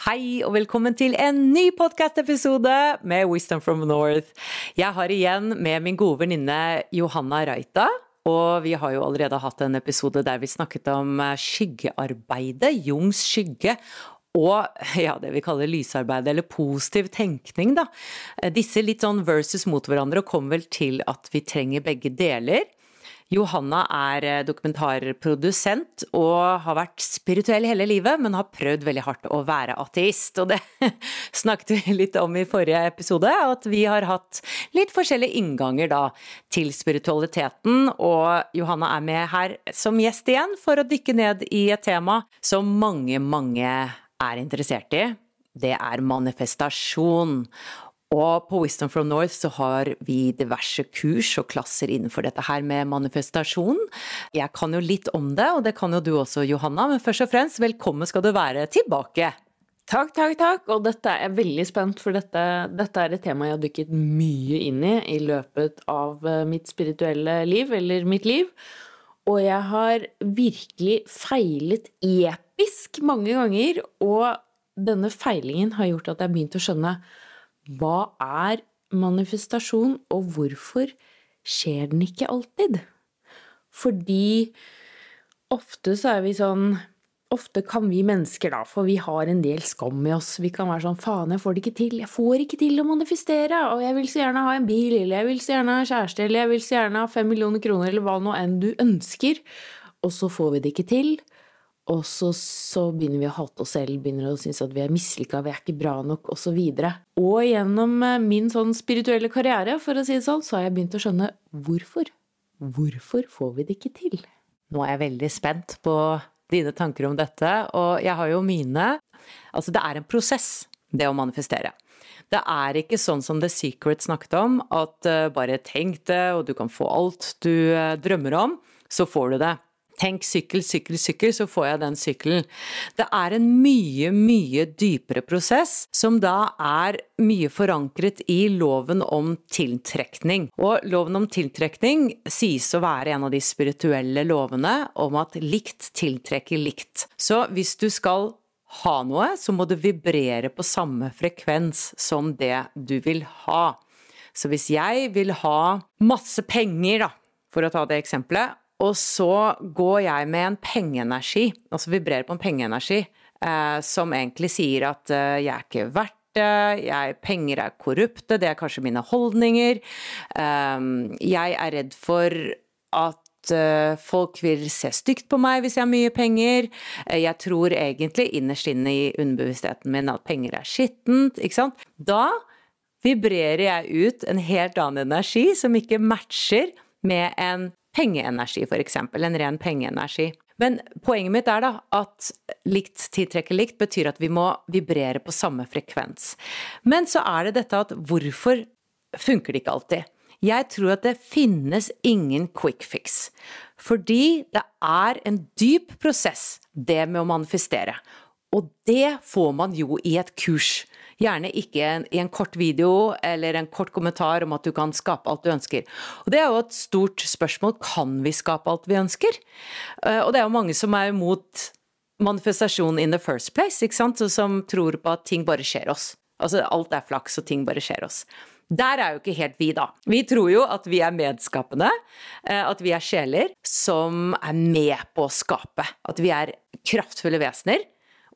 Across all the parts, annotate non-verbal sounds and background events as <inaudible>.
Hei og velkommen til en ny podkastepisode med Wisdom from North. Jeg har igjen med min gode venninne Johanna Raita. Og vi har jo allerede hatt en episode der vi snakket om skyggearbeidet, Jungs skygge. Og ja, det vi kaller lysarbeid, eller positiv tenkning, da. Disse litt sånn versus mot hverandre, og kom vel til at vi trenger begge deler. Johanna er eh, dokumentarprodusent og har vært spirituell hele livet, men har prøvd veldig hardt å være ateist. Og det <laughs> snakket vi litt om i forrige episode, at vi har hatt litt forskjellige innganger da til spiritualiteten. Og Johanna er med her som gjest igjen for å dykke ned i et tema som mange, mange er interessert i. Det er manifestasjon. Og på Wisdom from North så har vi diverse kurs og klasser innenfor dette her med manifestasjon. Jeg kan jo litt om det, og det kan jo du også, Johanna. Men først og fremst, velkommen skal du være tilbake. Takk, takk, takk. Og dette er jeg veldig spent, for dette, dette er et tema jeg har dykket mye inn i i løpet av eh, mitt spirituelle liv, eller mitt liv. Og jeg har virkelig feilet episk mange ganger, og denne feilingen har gjort at jeg har begynt å skjønne hva er manifestasjon, og hvorfor skjer den ikke alltid? Fordi ofte så er vi sånn Ofte kan vi mennesker, da, for vi har en del skam i oss, vi kan være sånn faen, jeg får det ikke til, jeg får ikke til å manifestere, og jeg vil så gjerne ha en bil, eller jeg vil så gjerne ha kjæreste, eller jeg vil så gjerne ha fem millioner kroner, eller hva nå enn du ønsker, og så får vi det ikke til, og så, så, begynner vi å hate oss selv, begynner å synes at vi er mislykka, vi er ikke bra nok, osv. Og, og gjennom eh, min sånn spirituelle karriere, for å si det sånn, så har jeg begynt å skjønne hvorfor. Hvorfor får vi det ikke til? Nå er jeg veldig spent på dine tanker om dette, og jeg har jo mine Altså, det er en prosess, det å manifestere. Det er ikke sånn som The Secret snakket om, at uh, bare tenk det, og du kan få alt du uh, drømmer om, så får du det. Tenk sykkel, sykkel, sykkel, så får jeg den sykkelen. Det er en mye, mye dypere prosess, som da er mye forankret i loven om tiltrekning. Og loven om tiltrekning sies å være en av de spirituelle lovene om at likt tiltrekker likt. Så hvis du skal ha noe, så må du vibrere på samme frekvens som det du vil ha. Så hvis jeg vil ha masse penger, da, for å ta det eksempelet, og så går jeg med en pengeenergi, altså vibrerer på en pengeenergi, eh, som egentlig sier at eh, jeg er ikke verdt det, jeg, penger er korrupte, det er kanskje mine holdninger. Eh, jeg er redd for at eh, folk vil se stygt på meg hvis jeg har mye penger. Eh, jeg tror egentlig innerst inne i underbevisstheten min at penger er skittent, ikke sant. Da vibrerer jeg ut en helt annen energi som ikke matcher med en pengeenergi, f.eks. En ren pengeenergi. Men poenget mitt er da at likt tiltrekker likt betyr at vi må vibrere på samme frekvens. Men så er det dette at hvorfor funker det ikke alltid? Jeg tror at det finnes ingen quick fix. Fordi det er en dyp prosess, det med å manifestere. Og det får man jo i et kurs. Gjerne ikke i en kort video eller en kort kommentar om at du kan skape alt du ønsker. Og det er jo et stort spørsmål. Kan vi skape alt vi ønsker? Eh, og det er jo mange som er imot manifestasjon in the first place, ikke sant? som tror på at ting bare skjer oss. Altså alt er flaks, og ting bare skjer oss. Der er jo ikke helt vi, da. Vi tror jo at vi er medskapende, eh, at vi er sjeler som er med på å skape. At vi er kraftfulle vesener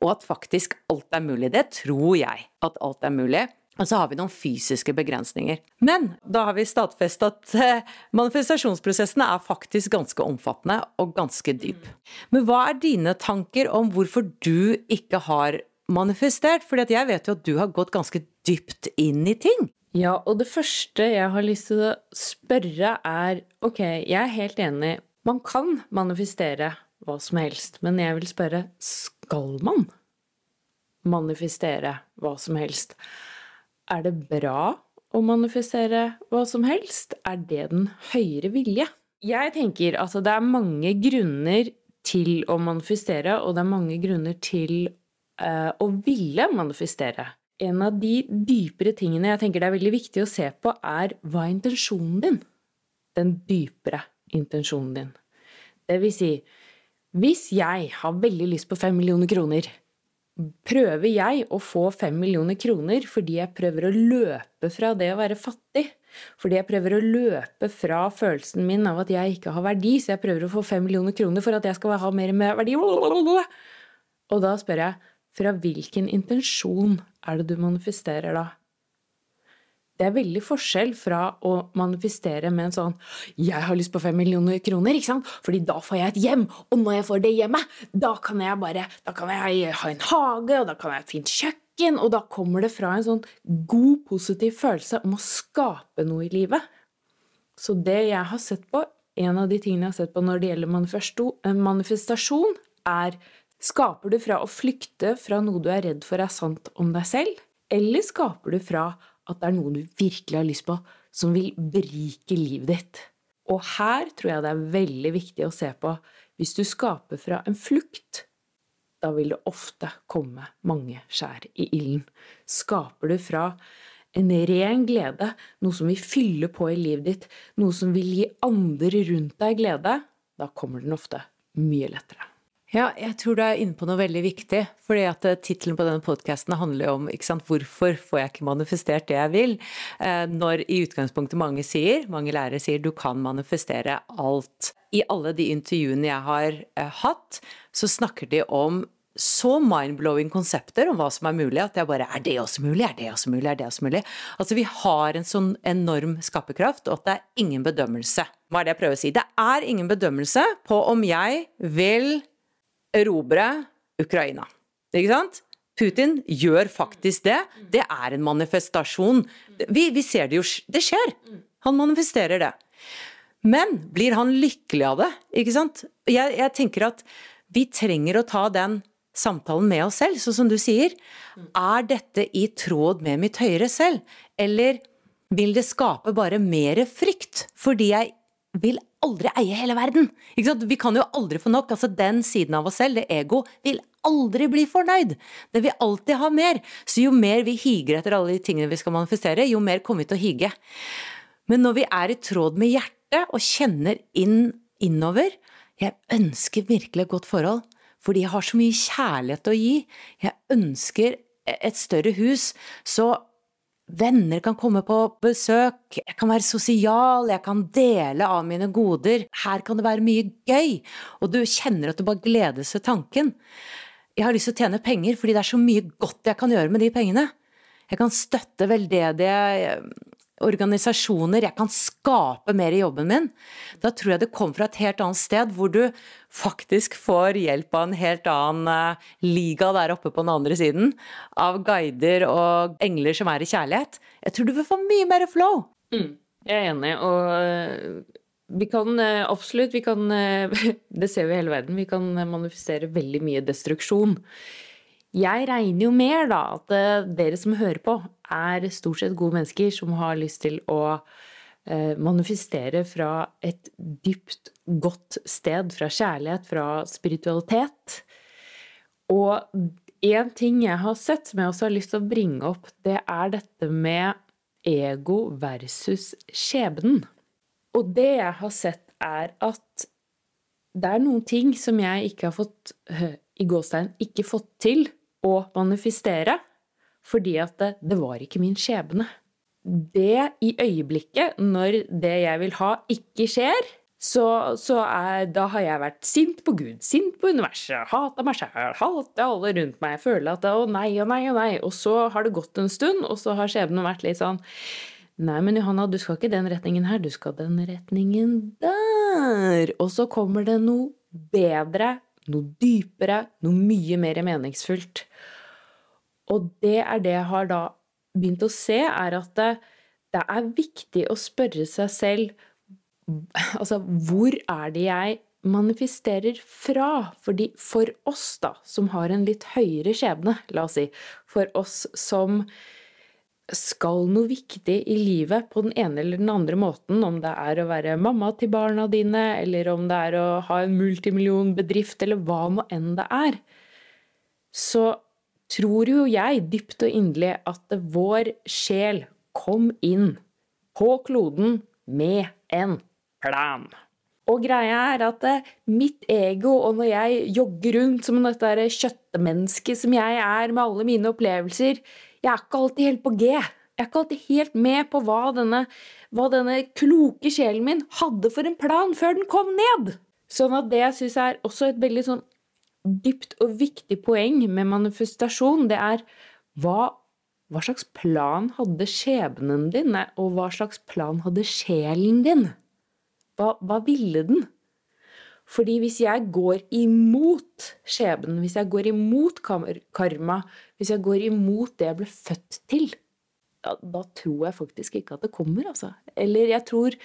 og at faktisk alt er mulig. Det tror jeg, at alt er mulig. Og så har vi noen fysiske begrensninger. Men da har vi stadfestet at manifestasjonsprosessene er faktisk ganske omfattende og ganske dyp. Men hva er dine tanker om hvorfor du ikke har manifestert? Fordi jeg vet jo at du har gått ganske dypt inn i ting. Ja, og det første jeg har lyst til å spørre er Ok, jeg er helt enig. Man kan manifestere hva som helst, men jeg vil spørre skal man manifestere hva som helst? Er det bra å manifestere hva som helst? Er det den høyere vilje? Jeg tenker at det er mange grunner til å manifestere, og det er mange grunner til uh, å ville manifestere. En av de dypere tingene jeg tenker det er veldig viktig å se på, er hva er intensjonen din? Den dypere intensjonen din. Det vil si, hvis jeg har veldig lyst på fem millioner kroner, prøver jeg å få fem millioner kroner fordi jeg prøver å løpe fra det å være fattig. Fordi jeg prøver å løpe fra følelsen min av at jeg ikke har verdi, så jeg prøver å få fem millioner kroner for at jeg skal ha mer verdi. Og da spør jeg, fra hvilken intensjon er det du manifesterer da? Det er veldig forskjell fra å manifestere med en sånn 'Jeg har lyst på fem millioner kroner', ikke sant? Fordi da får jeg et hjem. Og når jeg får det hjemmet, da kan jeg bare Da kan jeg ha en hage, og da kan jeg ha et fint kjøkken, og da kommer det fra en sånn god, positiv følelse om å skape noe i livet. Så det jeg har sett på, en av de tingene jeg har sett på når det gjelder eh, manifestasjon, er Skaper du fra å flykte fra noe du er redd for er sant om deg selv, eller skaper du fra at det er noe du virkelig har lyst på, som vil berike livet ditt. Og her tror jeg det er veldig viktig å se på hvis du skaper fra en flukt, da vil det ofte komme mange skjær i ilden. Skaper du fra en ren glede, noe som vil fylle på i livet ditt, noe som vil gi andre rundt deg glede, da kommer den ofte mye lettere. Ja, jeg tror du er inne på noe veldig viktig. fordi at eh, Tittelen på denne podkasten handler jo om sant, hvorfor får jeg ikke manifestert det jeg vil. Eh, når i utgangspunktet mange sier, mange lærere sier du kan manifestere alt. I alle de intervjuene jeg har eh, hatt, så snakker de om så mind-blowing konsepter om hva som er mulig, at jeg bare Er det også mulig? Er det også mulig? Er det også mulig? Altså, vi har en sånn enorm skaperkraft, og at det er ingen bedømmelse. Hva er det jeg prøver å si? Det er ingen bedømmelse på om jeg vil erobre Ukraina. Ikke sant? Putin gjør faktisk det. Det er en manifestasjon. Vi, vi ser det jo Det skjer. Han manifesterer det. Men blir han lykkelig av det? Ikke sant? Jeg, jeg tenker at vi trenger å ta den samtalen med oss selv, sånn som du sier. Er dette i tråd med mitt høyere selv? Eller vil det skape bare mer frykt fordi jeg vil aldri eie hele verden. Vi kan jo aldri få nok. altså Den siden av oss selv, det ego, vil aldri bli fornøyd. Det vil alltid ha mer. Så jo mer vi higer etter alle de tingene vi skal manifestere, jo mer kommer vi til å hige. Men når vi er i tråd med hjertet og kjenner inn innover Jeg ønsker virkelig et godt forhold, fordi jeg har så mye kjærlighet å gi. Jeg ønsker et større hus. Så Venner kan komme på besøk, jeg kan være sosial, jeg kan dele av mine goder. Her kan det være mye gøy, og du kjenner at du bare gledes ved tanken. Jeg har lyst til å tjene penger fordi det er så mye godt jeg kan gjøre med de pengene. Jeg kan støtte veldedige organisasjoner, jeg kan skape mer i jobben min. Da tror jeg det kommer fra et helt annet sted, hvor du faktisk får hjelp av en helt annen uh, liga der oppe på den andre siden. Av guider og engler som er i kjærlighet. Jeg tror du vil få mye mer flow. Mm, jeg er enig, og uh, vi kan uh, absolutt vi kan, <laughs> Det ser vi i hele verden. Vi kan manifestere veldig mye destruksjon. Jeg regner jo mer da at dere som hører på, er stort sett gode mennesker som har lyst til å eh, manifestere fra et dypt, godt sted, fra kjærlighet, fra spiritualitet. Og en ting jeg har sett, som jeg også har lyst til å bringe opp, det er dette med ego versus skjebnen. Og det jeg har sett, er at det er noen ting som jeg ikke har fått, i gåstein, ikke fått til å manifestere fordi at det, det var ikke min skjebne. Det i øyeblikket, når det jeg vil ha, ikke skjer, så, så er, da har jeg vært sint på Gud, sint på universet, hata meg sjæl, hata alle rundt meg, føler at å nei og nei og nei. Og så har det gått en stund, og så har skjebnen vært litt sånn Nei, men Johanna, du skal ikke den retningen her, du skal den retningen der. Og så kommer det noe bedre, noe dypere, noe mye mer meningsfullt. Og det er det jeg har da begynt å se, er at det, det er viktig å spørre seg selv Altså, hvor er det jeg manifesterer fra? Fordi for oss, da, som har en litt høyere skjebne, la oss si, for oss som skal noe viktig i livet på den ene eller den andre måten, om det er å være mamma til barna dine, eller om det er å ha en multimillionbedrift, eller hva nå enn det er, så tror jo jeg dypt og inderlig at vår sjel kom inn på kloden med en plan. Og greia er at eh, mitt ego, og når jeg jogger rundt som dette kjøttmennesket som jeg er med alle mine opplevelser, jeg er ikke alltid helt på G. Jeg er ikke alltid helt med på hva denne, hva denne kloke sjelen min hadde for en plan før den kom ned. Sånn at det jeg syns er også et veldig sånn dypt og viktig poeng med manifestasjon, det er hva, hva slags plan hadde skjebnen din, og hva slags plan hadde sjelen din? Hva, hva ville den? Fordi hvis jeg går imot skjebnen, hvis jeg går imot karma, hvis jeg går imot det jeg ble født til, da, da tror jeg faktisk ikke at det kommer, altså. Eller jeg tror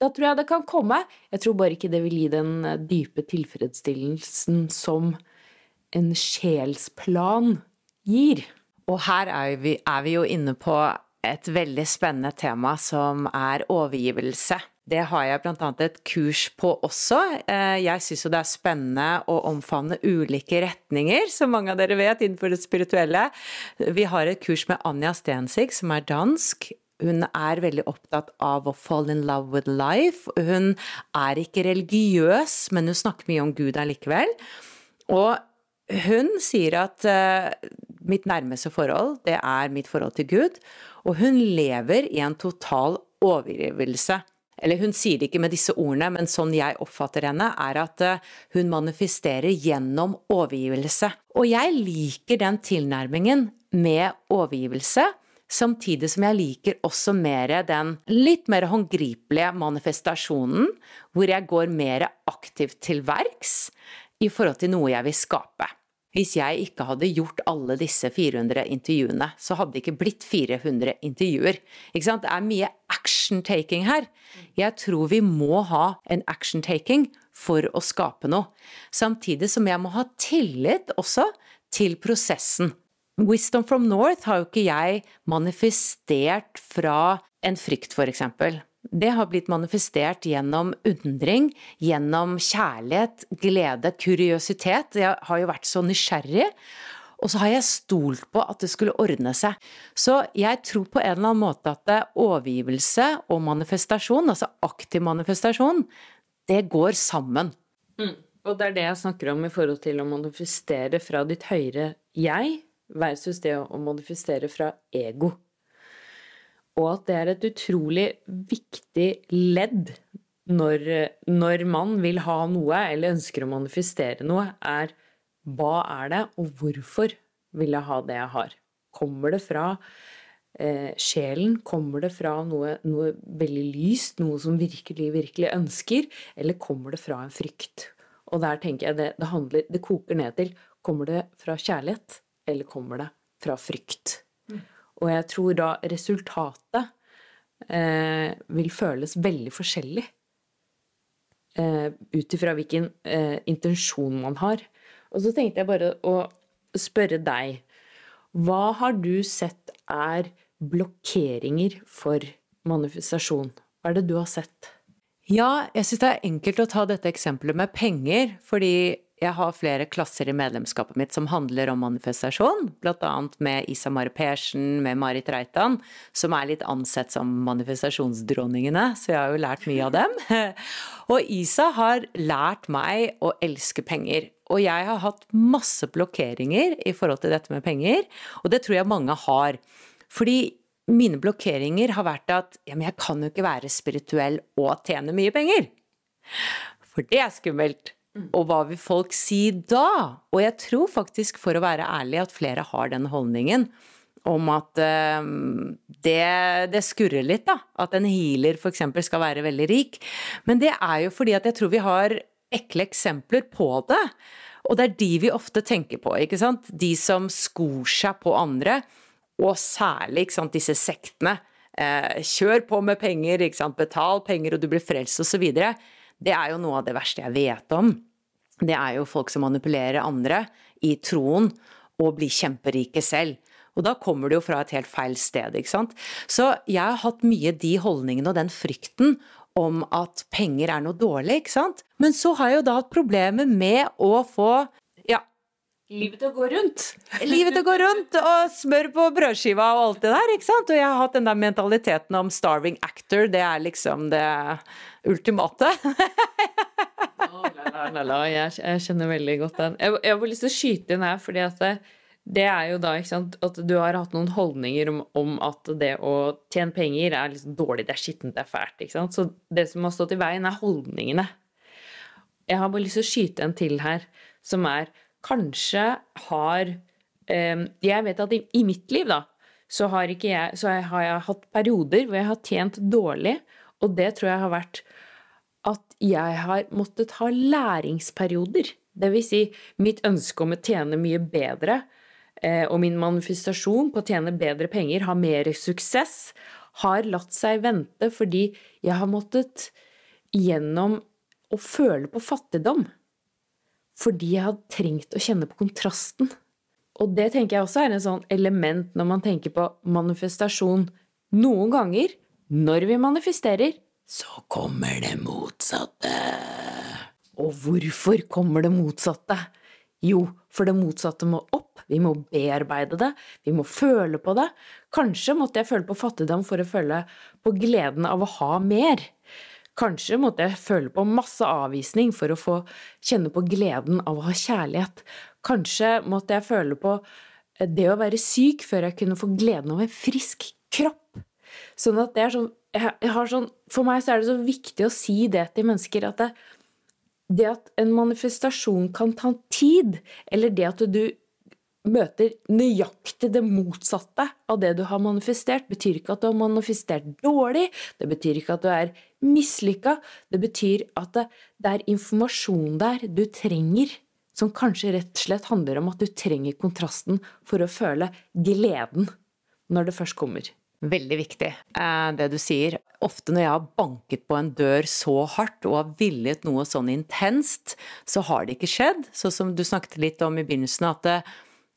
da tror jeg det kan komme. Jeg tror bare ikke det vil gi den eh, dype tilfredsstillelsen som en sjelsplan gir. Og her er vi, er vi jo inne på et veldig spennende tema som er overgivelse. Det har jeg bl.a. et kurs på også. Eh, jeg syns jo det er spennende å omfavne ulike retninger, som mange av dere vet, innenfor det spirituelle. Vi har et kurs med Anja Stensig, som er dansk, hun er veldig opptatt av å fall in love with life. Hun er ikke religiøs, men hun snakker mye om Gud allikevel. Og hun sier at uh, mitt nærmeste forhold, det er mitt forhold til Gud. Og hun lever i en total overgivelse. Eller hun sier det ikke med disse ordene, men sånn jeg oppfatter henne, er at uh, hun manifesterer gjennom overgivelse. Og jeg liker den tilnærmingen med overgivelse. Samtidig som jeg liker også mer den litt mer håndgripelige manifestasjonen, hvor jeg går mer aktivt til verks i forhold til noe jeg vil skape. Hvis jeg ikke hadde gjort alle disse 400 intervjuene, så hadde det ikke blitt 400 intervjuer. Det er mye action-taking her. Jeg tror vi må ha en action-taking for å skape noe. Samtidig som jeg må ha tillit også til prosessen. Wisdom from North har jo ikke jeg manifestert fra en frykt, eksempel. Det har blitt manifestert gjennom undring, gjennom kjærlighet, glede, kuriøsitet. Jeg har jo vært så nysgjerrig. Og så har jeg stolt på at det skulle ordne seg. Så jeg tror på en eller annen måte at overgivelse og manifestasjon, altså aktiv manifestasjon, det går sammen. Mm. Og det er det jeg snakker om i forhold til å manifestere fra ditt høyere jeg versus det å manifestere fra ego. Og at det er et utrolig viktig ledd når, når, man vil ha noe eller ønsker å manifestere noe, er hva er det, og hvorfor vil jeg ha det jeg har? Kommer det fra eh, sjelen? Kommer det fra noe, noe veldig lyst, noe som virkelig, virkelig ønsker, eller kommer det fra en frykt? Og der tenker jeg det, det, handler, det koker ned til kommer det fra kjærlighet, eller kommer det fra frykt? Og jeg tror da resultatet eh, vil føles veldig forskjellig eh, ut ifra hvilken eh, intensjon man har. Og så tenkte jeg bare å spørre deg Hva har du sett er blokkeringer for manifestasjon? Hva er det du har sett? Ja, jeg syns det er enkelt å ta dette eksempelet med penger, fordi jeg har flere klasser i medlemskapet mitt som handler om manifestasjon, blant annet med Isa Mare Persen, med Marit Reitan, som er litt ansett som manifestasjonsdronningene, så jeg har jo lært mye av dem. <laughs> Og Isa har lært meg å elske penger. Og jeg har hatt masse blokkeringer i forhold til dette med penger, og det tror jeg mange har. Fordi mine blokkeringer har vært at ja, men jeg kan jo ikke være spirituell og tjene mye penger. For det er skummelt. Og hva vil folk si da? Og jeg tror faktisk, for å være ærlig, at flere har den holdningen om at uh, det, det, skurrer litt, da. At en healer f.eks. skal være veldig rik. Men det er jo fordi at jeg tror vi har ekle eksempler på det. Og det er de vi ofte tenker på, ikke sant. De som skor seg på andre og særlig sant, disse sektene. Eh, kjør på med penger, betal penger og du blir frelst osv. Det er jo noe av det verste jeg vet om. Det er jo folk som manipulerer andre i troen og blir kjemperike selv. Og da kommer det jo fra et helt feil sted, ikke sant. Så jeg har hatt mye de holdningene og den frykten om at penger er noe dårlig, ikke sant. Men så har jeg jo da hatt problemer med å få Livet til å gå rundt. Livet til å gå rundt, og smør på brødskiva og alt det der, ikke sant. Og jeg har hatt den der mentaliteten om starving actor, det er liksom det ultimate. oh, la, la, la, jeg, jeg, kjenner veldig godt den. Jeg, jeg har lyst til å skyte inn her, fordi at det, det er jo da ikke sant, at du har hatt noen holdninger om, om at det å tjene penger er liksom dårlig, det er skittent, det er fælt. ikke sant? Så det som har stått i veien, er holdningene. Jeg har bare lyst til å skyte en til her, som er kanskje har eh, Jeg vet at i, i, mitt liv, da, så har, jeg, så har jeg hatt perioder hvor jeg har tjent dårlig, og det tror jeg har vært at jeg har måttet ha læringsperioder. Det vil si, mitt ønske om å tjene mye bedre eh, og min manifestasjon på å tjene bedre penger, ha mer suksess, har latt seg vente fordi jeg har måttet gjennom å føle på fattigdom fordi jeg hadde trengt å kjenne på kontrasten. Og det tenker jeg også er en sånn element når man tenker på manifestasjon. Noen ganger, når vi manifesterer, så kommer det motsatte. Og hvorfor kommer det motsatte? Jo, for det motsatte må opp, vi må bearbeide det, vi må føle på det. Kanskje måtte jeg føle på fattigdom for å føle på gleden av å ha mer. Kanskje måtte jeg føle på masse avvisning for å få kjenne på gleden av å ha kjærlighet. Kanskje måtte jeg føle på det å være syk før jeg kunne få gleden av en frisk kropp. Sånn at det er sånn, jeg har sånn For meg så er det så viktig å si det til mennesker at det, det at en manifestasjon kan ta tid, eller det at du møter nøyaktig det motsatte av det du har manifestert, betyr ikke at du har manifestert dårlig, det betyr ikke at du er mislykka, det betyr at det, det, er informasjon der du trenger, som kanskje rett og slett handler om at du trenger kontrasten for å føle gleden når det først kommer. Veldig viktig, eh, det du sier. Ofte når jeg har banket på en dør så hardt og har villet noe sånn intenst, så har det ikke skjedd. Sånn som du snakket litt om i begynnelsen, at det,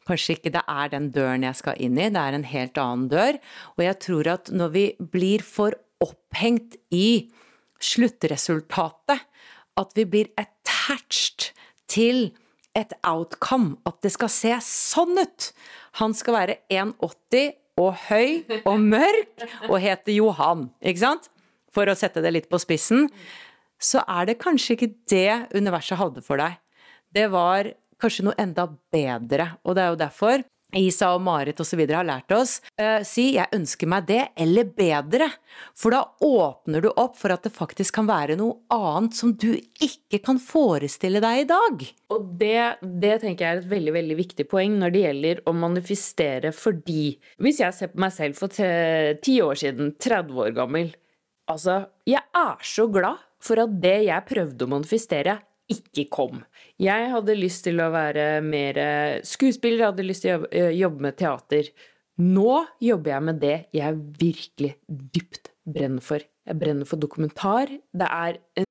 Kanskje ikke det er den døren jeg skal inn i, det er en helt annen dør. Og jeg tror at når vi blir for opphengt i sluttresultatet, at vi blir attached til et outcome, at det skal se sånn ut. Han skal være 1,80 og høy og mørk og hete Johan, ikke sant? For å sette det litt på spissen. Så er det kanskje ikke det universet hadde for deg. Det var kanskje noe enda bedre. Og det er jo derfor Isa og Marit osv. har lært oss, uh, si 'jeg ønsker meg det', eller bedre. For da åpner du opp for at det faktisk kan være noe annet som du ikke kan forestille deg i dag. Og det, det tenker jeg er et veldig veldig viktig poeng når det gjelder å manifestere fordi Hvis jeg ser på meg selv for ti år siden, 30 år gammel Altså, jeg er så glad for at det jeg prøvde å manifestere, ikke kom. Jeg hadde lyst til å være mer skuespiller, hadde lyst til å jobbe med teater. Nå jobber jeg med det jeg virkelig dypt brenner for. Jeg brenner for dokumentar. Det er en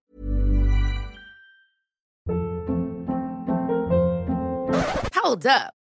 Hold up.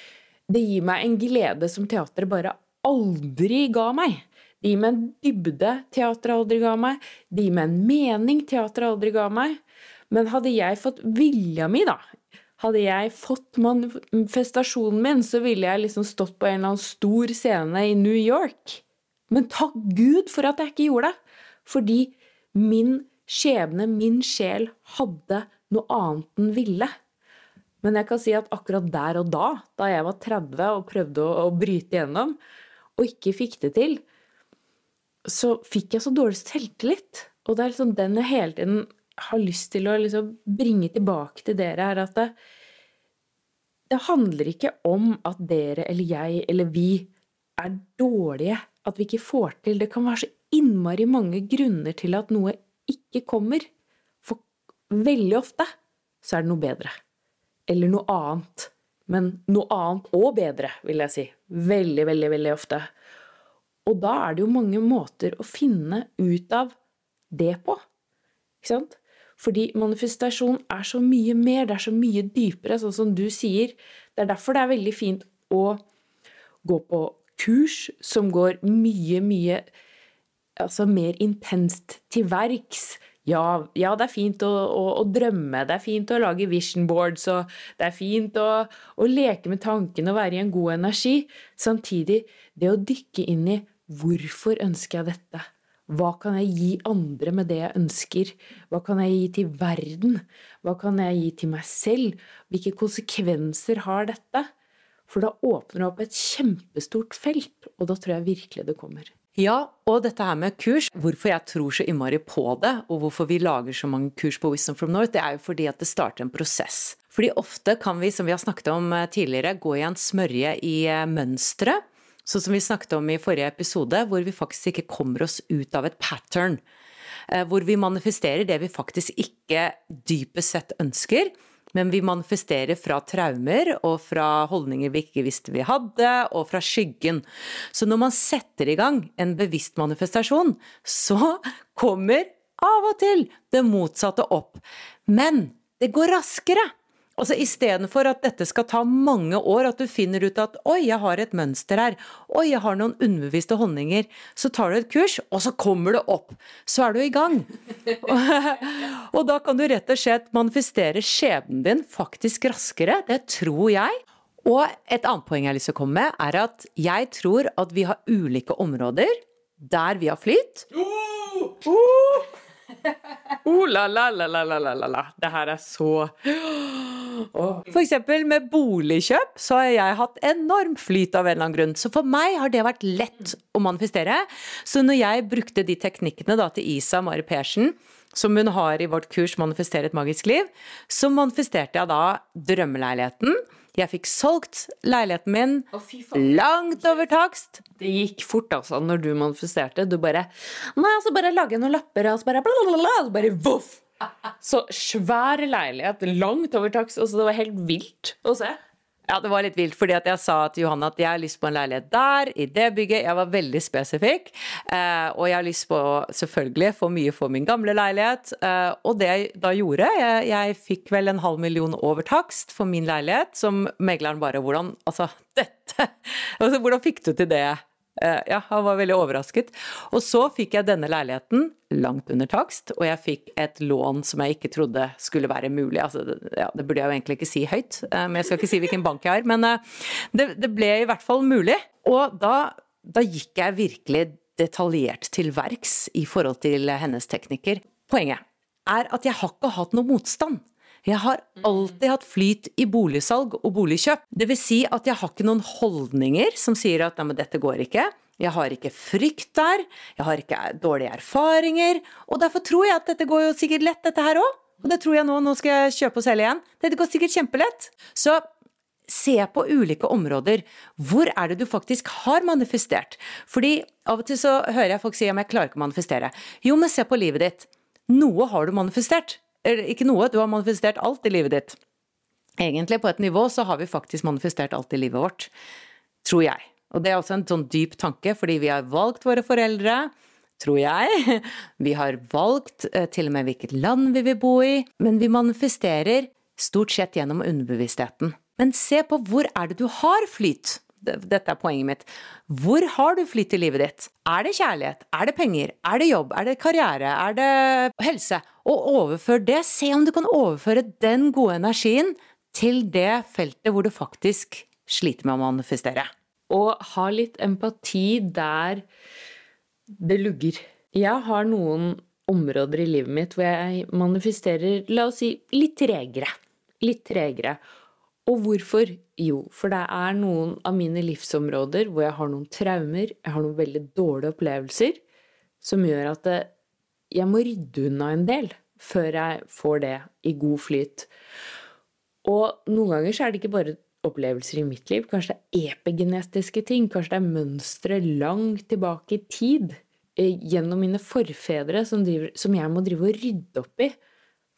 Det gir meg en glede som teatret bare aldri ga meg. Det gir meg en dybde teatret aldri ga meg. Det gir meg en mening teatret aldri ga meg. Men hadde jeg fått vilja mi, da, hadde jeg fått manifestasjonen min, så ville jeg liksom stått på en eller annen stor scene i New York. Men takk Gud for at jeg ikke gjorde det! Fordi min skjebne, min sjel, hadde noe annet den ville. Men jeg kan si at akkurat der og da, da jeg var 30 og prøvde å, å bryte gjennom, og ikke fikk det til, så fikk jeg så dårlig selvtillit. Og det er liksom den jeg hele tiden har lyst til å liksom bringe tilbake til dere, er at det, det handler ikke om at dere eller jeg eller vi er dårlige, at vi ikke får til. Det kan være så innmari mange grunner til at noe ikke kommer. For veldig ofte så er det noe bedre. Eller noe annet. Men noe annet og bedre, vil jeg si. Veldig, veldig, veldig ofte. Og da er det jo mange måter å finne ut av det på. Ikke sant? Fordi manifestasjon er så mye mer, det er så mye dypere, sånn som du sier. Det er derfor det er veldig fint å gå på kurs som går mye, mye altså mer intenst til verks. Ja, ja, det er fint å, å, å, drømme, det er fint å lage vision boards, og det er fint å, å leke med tankene og være i en god energi. Samtidig, det å dykke inn i hvorfor ønsker jeg dette? Hva kan jeg gi andre med det jeg ønsker? Hva kan jeg gi til verden? Hva kan jeg gi til meg selv? Hvilke konsekvenser har dette? For da åpner det opp et kjempestort felt, og da tror jeg virkelig det kommer. Ja, og dette her med kurs, hvorfor jeg tror så innmari på det, og hvorfor vi lager så mange kurs på Wisdom from North, det er jo fordi at det starter en prosess. Fordi ofte kan vi, som vi har snakket om eh, tidligere, gå i en smørje i eh, mønstre Sånn som vi snakket om i forrige episode, hvor vi faktisk ikke kommer oss ut av et pattern. Eh, hvor vi manifesterer det vi faktisk ikke dypest sett ønsker. Men vi manifesterer fra traumer og fra holdninger vi ikke visste vi hadde, og fra skyggen. Så når man setter i gang en bevisst manifestasjon, så kommer av og til det motsatte opp. Men det går raskere. Altså Istedenfor at dette skal ta mange år, at du finner ut at 'oi, jeg har et mønster her', 'oi, jeg har noen underbevisste holdninger', så tar du et kurs, og så kommer det opp. Så er du i gang. <laughs> og da kan du rett og slett manifestere skjebnen din faktisk raskere. Det tror jeg. Og et annet poeng jeg har lyst til å komme med, er at jeg tror at vi har ulike områder der vi har flyt. Oh! Oh! Oh, la, la, la, la, la, la, la. Det her er så for eksempel med boligkjøp så har jeg hatt enorm flyt av en eller annen grunn. Så for meg har det vært lett å manifestere. Så når jeg brukte de teknikkene da til Isa Mari Persen, som hun har i vårt kurs 'Manifestere et magisk liv', så manifesterte jeg da drømmeleiligheten. Jeg fikk solgt leiligheten min langt over takst. Det gikk fort, altså, når du manifesterte. Du bare Nei, så bare lage noen lapper, og så bare blablabla, og så bare voff! Så svær leilighet, langt over takst. Altså, det var helt vilt å se. Ja, det var litt vilt, fordi jeg sa til Johanne at jeg har lyst på en leilighet der, i det bygget. Jeg var veldig spesifikk. Eh, og jeg har lyst på, selvfølgelig, få mye for min gamle leilighet. Eh, og det jeg da gjorde, jeg, jeg fikk vel en halv million over takst for min leilighet, som megleren bare Hvordan Altså, dette <laughs> altså, Hvordan fikk du til det? Eh, ja, han var veldig overrasket. Og så fikk jeg denne leiligheten langt under takst, og jeg fikk et lån som jeg ikke trodde skulle være mulig. Altså, ja, det burde jeg jo egentlig ikke si høyt, eh, men jeg skal ikke si hvilken bank jeg har. Men eh, det, det ble i hvert fall mulig. Og da, da gikk jeg virkelig detaljert til verks i forhold til hennes teknikker. Poenget er at jeg har ikke hatt noe motstand. Jeg har alltid hatt flyt i boligsalg og boligkjøp. Det vil si at jeg har ikke noen holdninger som sier at nei, men dette går ikke. Jeg har ikke frykt der, jeg har ikke dårlige erfaringer, og derfor tror jeg at dette går jo sikkert lett, dette her òg. Og det tror jeg nå, nå skal jeg kjøpe og selge igjen. Dette går sikkert kjempelett. Så se på ulike områder. Hvor er det du faktisk har manifestert? Fordi av og til så hører jeg folk si om jeg klarer ikke å manifestere. Jo, men se på livet ditt. Noe har du manifestert. Ikke noe, du har manifestert alt i livet ditt. Egentlig, på et nivå, så har vi faktisk manifestert alt i livet vårt. Tror jeg. Og det er også en sånn dyp tanke, fordi vi har valgt våre foreldre, tror jeg. <laughs> Vi har valgt eh, til og med hvilket land vi vil bo i. Men vi manifesterer stort sett gjennom underbevisstheten. Men se på hvor er det du har flyt dette er poenget mitt. Hvor har du flytt i livet ditt? Er det kjærlighet? Er det penger? Er det jobb? Er det karriere? Er det helse? Og overfør det. Se om du kan overføre den gode energien til det feltet hvor du faktisk sliter med å manifestere. Og ha litt empati der det lugger. Jeg har noen områder i livet mitt hvor jeg manifesterer, la oss si, litt tregere. Litt tregere. Og hvorfor? Jo, for det er noen av mine livsområder hvor jeg har noen traumer, jeg har noen veldig dårlige opplevelser, som gjør at jeg må rydde unna en del før jeg får det i god flyt. Og noen ganger så er det ikke bare opplevelser i mitt liv, kanskje det er epigenetiske ting, kanskje det er mønstre langt tilbake i tid, eh, gjennom mine forfedre, som, driver, som jeg må drive og rydde opp i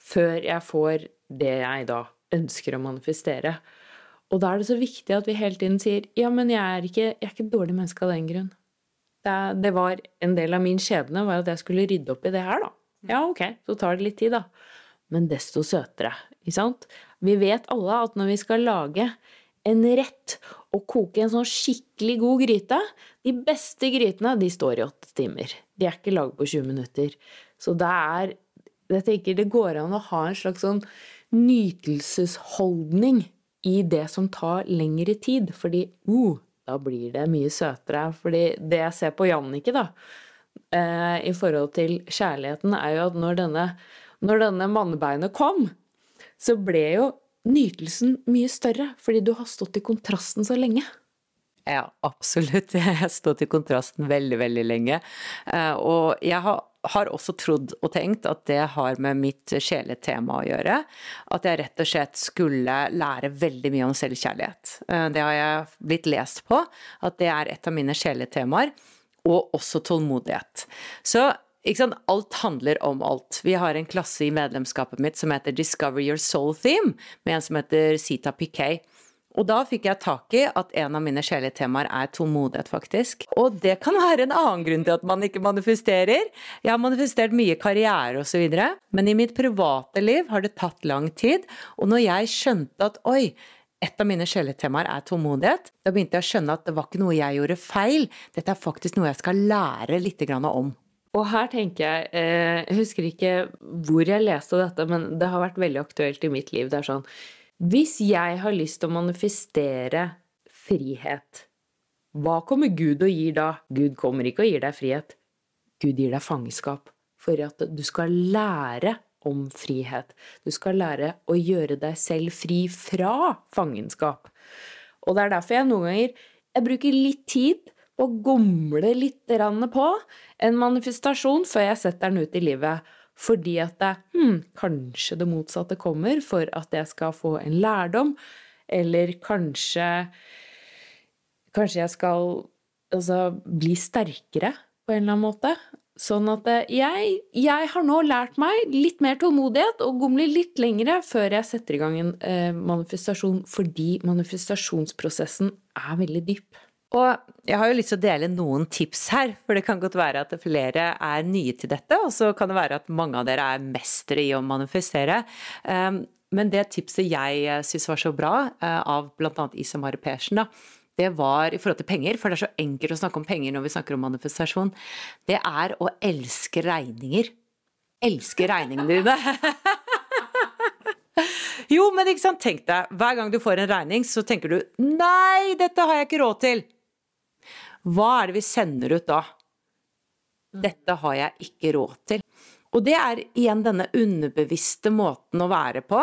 før jeg får det jeg da ønsker å manifestere. Og da er det så viktig at vi hele tiden sier ja, men jeg er ikke, jeg er ikke et dårlig menneske av den grunn. Det, det, var En del av min skjebne var at jeg skulle rydde opp i det her, da. Ja, ok, så tar det litt tid, da. Men desto søtere, ikke sant? Vi vet alle at når vi skal lage en rett og koke en sånn skikkelig god gryte De beste grytene, de står i åtte timer. De er ikke laget på 20 minutter. Så det er Jeg tenker det går an å ha en slags sånn nytelsesholdning i det som tar lengre tid. Fordi uh, da blir det mye søtere. Fordi det jeg ser på Jannicke, da, eh, i forhold til kjærligheten, er jo at når denne, når denne mannebeinet kom, så ble jo nytelsen mye større. Fordi du har stått i kontrasten så lenge. Ja, absolutt. <laughs> Jeg har stått i kontrasten veldig, veldig lenge. Eh, og jeg har har også trodd og tenkt at det har med mitt sjeletema å gjøre. At jeg rett og slett skulle lære veldig mye om selvkjærlighet. Eh, det har jeg blitt lest på, at det er et av mine sjeletemaer. Og også tålmodighet. Så Alt handler om alt. Vi har en klasse i medlemskapet mitt som heter Discover Your Soul Theme, med en som heter Sita Piquet. Og da fikk jeg tak i at en av mine sjeletemaer er tålmodighet, faktisk. Og det kan være en annen grunn til at man ikke manifesterer. Jeg har manifestert mye karriere osv., men i mitt private liv har det tatt lang tid. Og når jeg skjønte at oi, et av mine sjeletemaer er tålmodighet, da begynte jeg å skjønne at det var ikke noe jeg gjorde feil, dette er faktisk noe jeg skal lære litt om. Og her tenker jeg eh, Jeg husker ikke hvor jeg leste dette, men det har vært veldig aktuelt i mitt liv. Det er sånn hvis jeg har lyst til å manifestere frihet, hva kommer Gud og gir da? Gud kommer ikke og gir deg frihet. Gud gir deg fangenskap. For at du skal lære om frihet. Du skal lære å gjøre deg selv fri fra fangenskap. Og det er derfor jeg noen ganger jeg bruker litt tid på å gomle litt på en manifestasjon før jeg setter den ut i livet. Fordi at det, hmm, kanskje det motsatte kommer for at jeg skal få en lærdom. Eller kanskje Kanskje jeg skal altså, bli sterkere på en eller annen måte. Sånn at eh, jeg, jeg har nå lært meg litt mer tålmodighet og gomle litt lengre før jeg setter i gang en eh, manifestasjon, fordi manifestasjonsprosessen er veldig dyp. Og jeg har jo lyst til å dele noen tips her, for det kan godt være at flere er nye til dette, og så kan det være at mange av dere er mestere i å manifestere. Um, men det tipset jeg eh, syns var så bra, eh, av bl.a. Isa Mari Persen, da, det var i forhold til penger, for det er så enkelt å snakke om penger når vi snakker om manifestasjon, det er å elske regninger. Elske regningene dine. <laughs> jo, men ikke sant, tenk deg, hver gang du får en regning, så tenker du nei, dette har jeg ikke råd til. Hva er det vi sender ut da? Dette har jeg ikke råd til. Og det er igjen denne underbevisste måten å være på,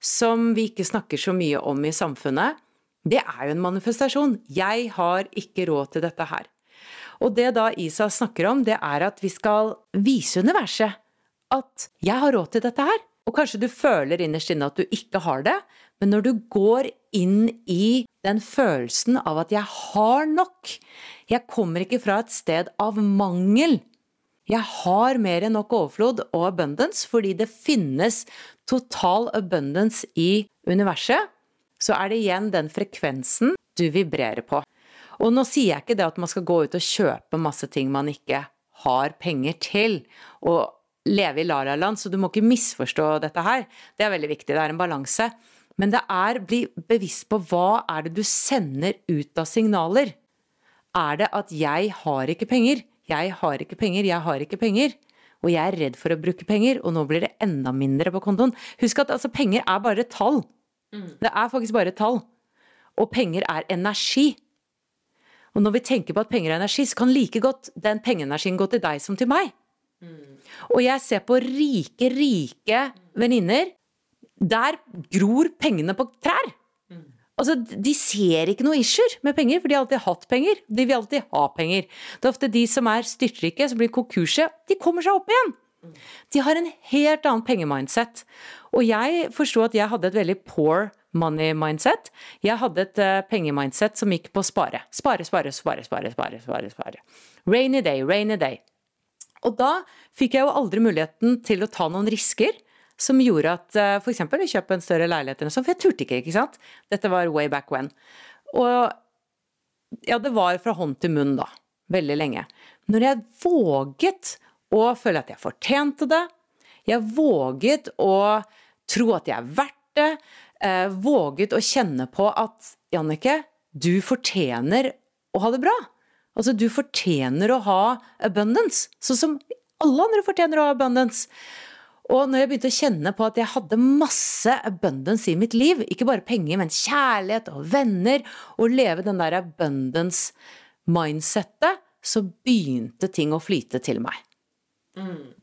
som vi ikke snakker så mye om i samfunnet det er jo en manifestasjon. Jeg har ikke råd til dette her. Og det da Isa snakker om, det er at vi skal vise universet at jeg har råd til dette her. Og kanskje du føler innerst inne at du ikke har det, men når du går inn i den følelsen av at jeg har nok, jeg kommer ikke fra et sted av mangel. Jeg har mer enn nok overflod og abundance fordi det finnes total abundance i universet så er det igjen den frekvensen du vibrerer på. Og nå sier jeg ikke det at man skal gå ut og kjøpe masse ting man ikke har penger til, og leve i la-la-land, så du må ikke misforstå dette her. Det er veldig viktig, det er en balanse. Men det er bli bevisst på hva er det du sender ut av signaler. Er det at 'jeg har ikke penger', 'jeg har ikke penger', 'jeg har ikke penger', og jeg er redd for å bruke penger, og nå blir det enda mindre på kontoen. Husk at altså, penger er bare tall. Mm. Det er faktisk bare tall. Og penger er energi. Og når vi tenker på at penger er energi, så kan like godt den pengeenergien gå til deg som til meg. Mm. Og jeg ser på rike, rike venninner. Der gror pengene på trær. Mm. Altså, De ser ikke noe issuer med penger, for de har alltid hatt penger. De vil alltid ha penger. Det er ofte de som er styrtrike, som blir konkurse, de kommer seg opp igjen. De har en helt annen pengemindset. Og jeg forsto at jeg hadde et veldig poor money mindset. Jeg hadde et uh, pengemindset som gikk på spare. Spare, spare, spare, spare, spare. spare, spare. Rainy day, rainy day. Og da fikk jeg jo aldri muligheten til å ta noen risker som gjorde at uh, f.eks. å kjøpe en større leilighet eller noe sånt, for jeg turte ikke, ikke sant. Dette var way back when. Og ja, det var fra hånd til munn, da. Veldig lenge. Når jeg våget å føle at jeg fortjente det, jeg våget å tro at jeg er verdt det. Eh, våget å kjenne på at Jannicke, du fortjener å ha det bra. Altså, du fortjener å ha abundance, sånn som alle andre fortjener å ha abundance. Og når jeg begynte å kjenne på at jeg hadde masse abundance i mitt liv, ikke bare penger, men kjærlighet og venner, og leve den der abundance-mindsettet, så begynte ting å flyte til meg. Mm.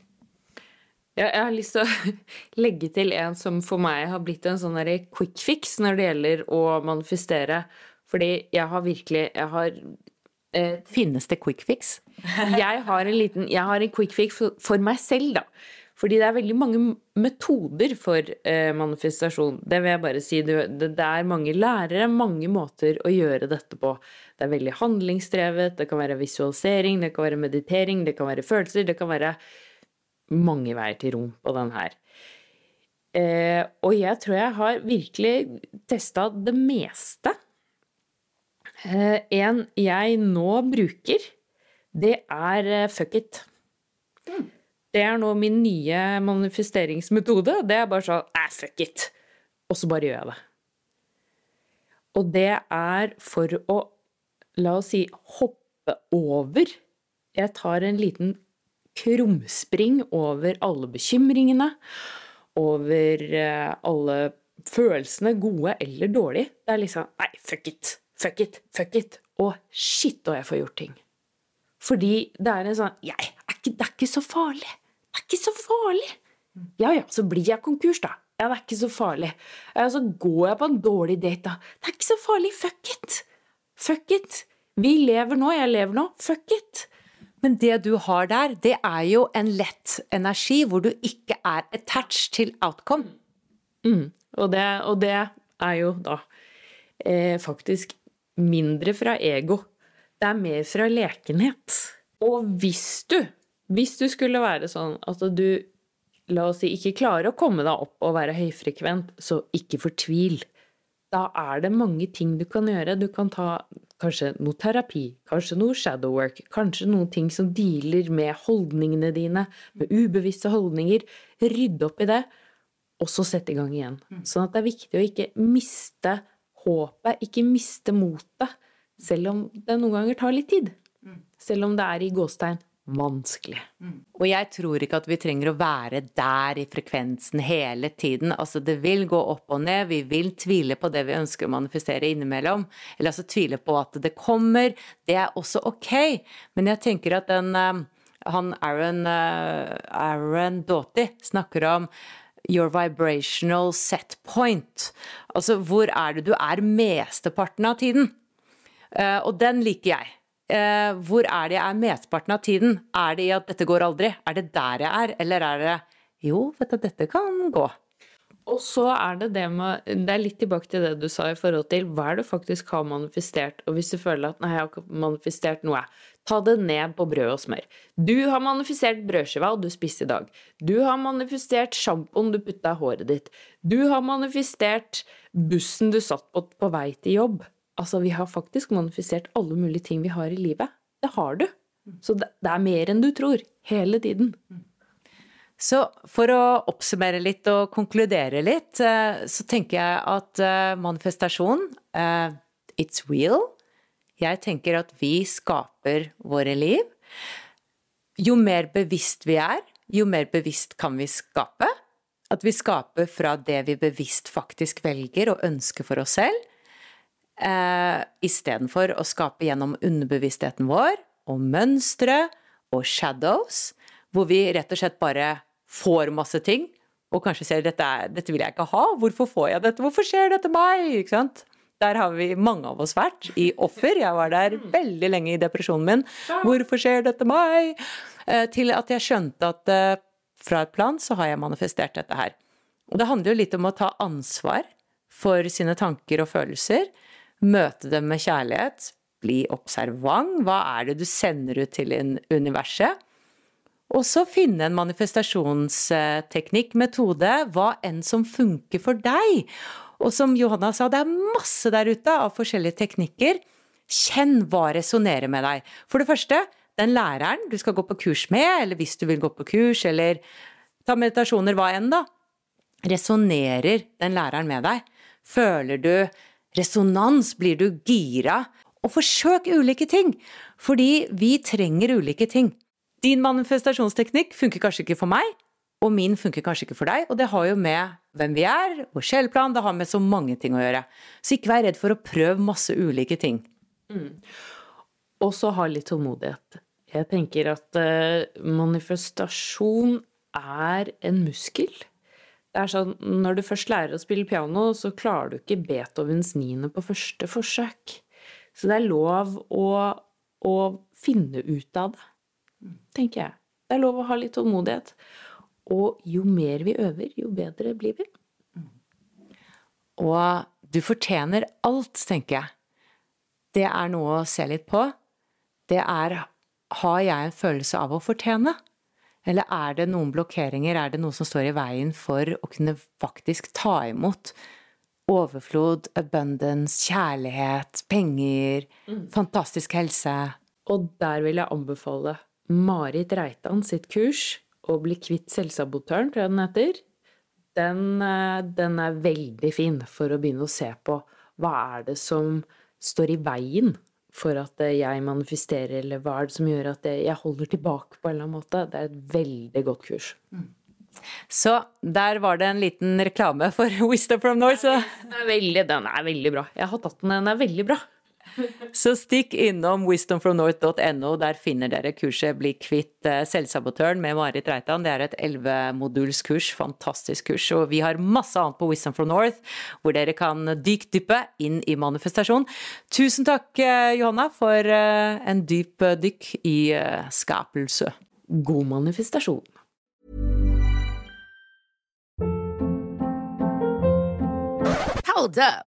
Jeg har lyst til å <laughs> legge til en som for meg har blitt en sånn quick fix når det gjelder å manifestere. Fordi jeg har virkelig Jeg har eh, Finnes det quick fix? jeg har en liten Jeg har en quick fix for, meg selv, da. Fordi det er veldig mange metoder for eh, manifestasjon. Det vil jeg bare si. Det, det, er mange lærere, mange måter å gjøre dette på. Det er veldig handlingsdrevet, det kan være visualisering, det kan være meditering, det kan være følelser, det kan være mange veier til rom på den her. Eh, og jeg tror jeg har virkelig testa det meste. Eh, en jeg nå bruker, det er eh, fuck it. Mm. Det er nå min nye manifesteringsmetode. Det er bare sånn æh, fuck it. Og så bare gjør jeg det. Og det er for å, la oss si, hoppe over Jeg tar en liten krumspring over alle bekymringene, over eh, alle følelsene, gode eller dårlige. Det er liksom Nei, fuck it, fuck it, fuck it. Og shit, og jeg får gjort ting. Fordi det er en sånn ikke, Det er ikke så farlig. Det er ikke så farlig. Ja ja, så blir jeg konkurs, da. Ja, det er ikke så farlig. Ja, så går jeg på en dårlig date, da. Det er ikke så farlig. Fuck it. Fuck it. Vi lever nå, jeg lever nå. Fuck it. Men det du har der, det er jo en lett energi hvor du ikke er attached til outcome. Mm. Og, det, og, det, er jo da eh, faktisk mindre fra ego. Det er mer fra lekenhet. Og hvis du Hvis du skulle være sånn at du, la oss si, ikke klarer å komme deg opp og være høyfrekvent, så ikke fortvil. Da er det mange ting du kan gjøre. Du kan ta kanskje noe terapi, kanskje noe shadow work, kanskje noen ting som dealer med holdningene dine, med ubevisste holdninger. Rydde opp i det, og så sette i gang igjen. Sånn at det er viktig å ikke miste håpet, ikke miste motet, selv om det noen ganger tar litt tid. Selv om det er i gåstegn vanskelig. Og jeg tror ikke at vi trenger å være der i frekvensen hele tiden. Altså det vil gå opp og ned, vi vil tvile på det vi ønsker å manifestere innimellom. Eller altså tvile på at det kommer. Det er også ok. Men jeg tenker at den eh, han Aaron, eh, Aaron Doughty snakker om your vibrational set point. Altså hvor er det du er mesteparten av tiden? Uh, og den liker jeg. Uh, hvor er det jeg er mesteparten av tiden? Er det i at dette går aldri? Er det der jeg er? Eller er det jo, vet du, dette kan gå. Og så er det det med Det er litt tilbake til det du sa i forhold til hva er det faktisk har manifestert. Og hvis du føler at nei, jeg har ikke manifestert noe, ta det ned på brød og smør. Du har manifestert brødskiva du spiste i dag. Du har manifestert sjampoen du putta i håret ditt. Du har manifestert bussen du satt på på vei til jobb. Altså, vi har faktisk manifestert alle mulige ting vi har i livet. Det har du. Så det, er mer enn du tror. Hele tiden. Så for å oppsummere litt og konkludere litt, eh, så tenker jeg at eh, manifestasjon uh, It's real. Jeg tenker at vi skaper våre liv. Jo mer bevisst vi er, jo mer bevisst kan vi skape. At vi skaper fra det vi bevisst faktisk velger og ønsker for oss selv eh, istedenfor å skape gjennom underbevisstheten vår og mønstre og shadows, hvor vi rett og slett bare får masse ting, og kanskje ser dette, dette vil jeg ikke ha, hvorfor får jeg dette, hvorfor skjer dette meg? Ikke sant? Der har vi mange av oss vært, i offer. Jeg var der veldig lenge i depresjonen min. Hvorfor skjer dette meg? Eh, til at jeg skjønte at eh, fra et plan så har jeg manifestert dette her. Og det handler jo litt om å ta ansvar for sine tanker og følelser. Møte dem med kjærlighet. Bli observant. Hva er det du sender ut til universet? Og så finne en manifestasjonsteknikk, metode, hva enn som funker for deg. Og som Johanna sa, det er masse der ute av forskjellige teknikker. Kjenn hva resonnerer med deg. For det første, den læreren du skal gå på kurs med, eller hvis du vil gå på kurs, eller ta meditasjoner, hva enn, da. Resonnerer den læreren med deg? Føler du resonans? Blir du gira? Og forsøk ulike ting, fordi vi trenger ulike ting. Din manifestasjonsteknikk funker kanskje ikke for meg, og min funker kanskje ikke for deg, og det har jo med hvem vi er, vår sjelplan, det har med så mange ting å gjøre. Så ikke vær redd for å prøve masse ulike ting. Mm. Og så ha litt tålmodighet. Jeg tenker at uh, manifestasjon er en muskel det er sånn, Når du først lærer å spille piano, så klarer du ikke Beethovens niende på første forsøk. Så det er lov å, å finne ut av det, tenker jeg. Det er lov å ha litt tålmodighet. Og jo mer vi øver, jo bedre blir vi. Og du fortjener alt, tenker jeg. Det er noe å se litt på. Det er Har jeg en følelse av å fortjene? Eller er det noen blokkeringer, er det noe som står i veien for å kunne faktisk ta imot overflod, abundance, kjærlighet, penger, mm. fantastisk helse? Og der vil jeg anbefale Marit Reitan sitt kurs, 'Å bli kvitt selvsabotøren', tror jeg den heter. Den, eh, den er veldig fin for å begynne å se på hva er det som står i veien for at jeg manifesterer, eller hva er det som gjør at jeg holder tilbake på en eller annen måte. Det er et veldig godt kurs. Mm. Så der var det en liten reklame for <laughs> Wisdom from North. Den, er veldig, den er veldig bra. Jeg har tatt den, den er veldig bra. Så stikk innom wisdomfromnorth.no. Der finner dere kurset 'Bli kvitt eh, selvsabotøren' med Marit Reitan. Det er et ellevemodulskurs. Fantastisk kurs. Og vi har masse annet på Wisdom from North, hvor dere kan dykdyppe inn i manifestasjon. Tusen takk, eh, Johanna, for eh, en dyp dykk i skapelse. God manifestasjon. Hold up.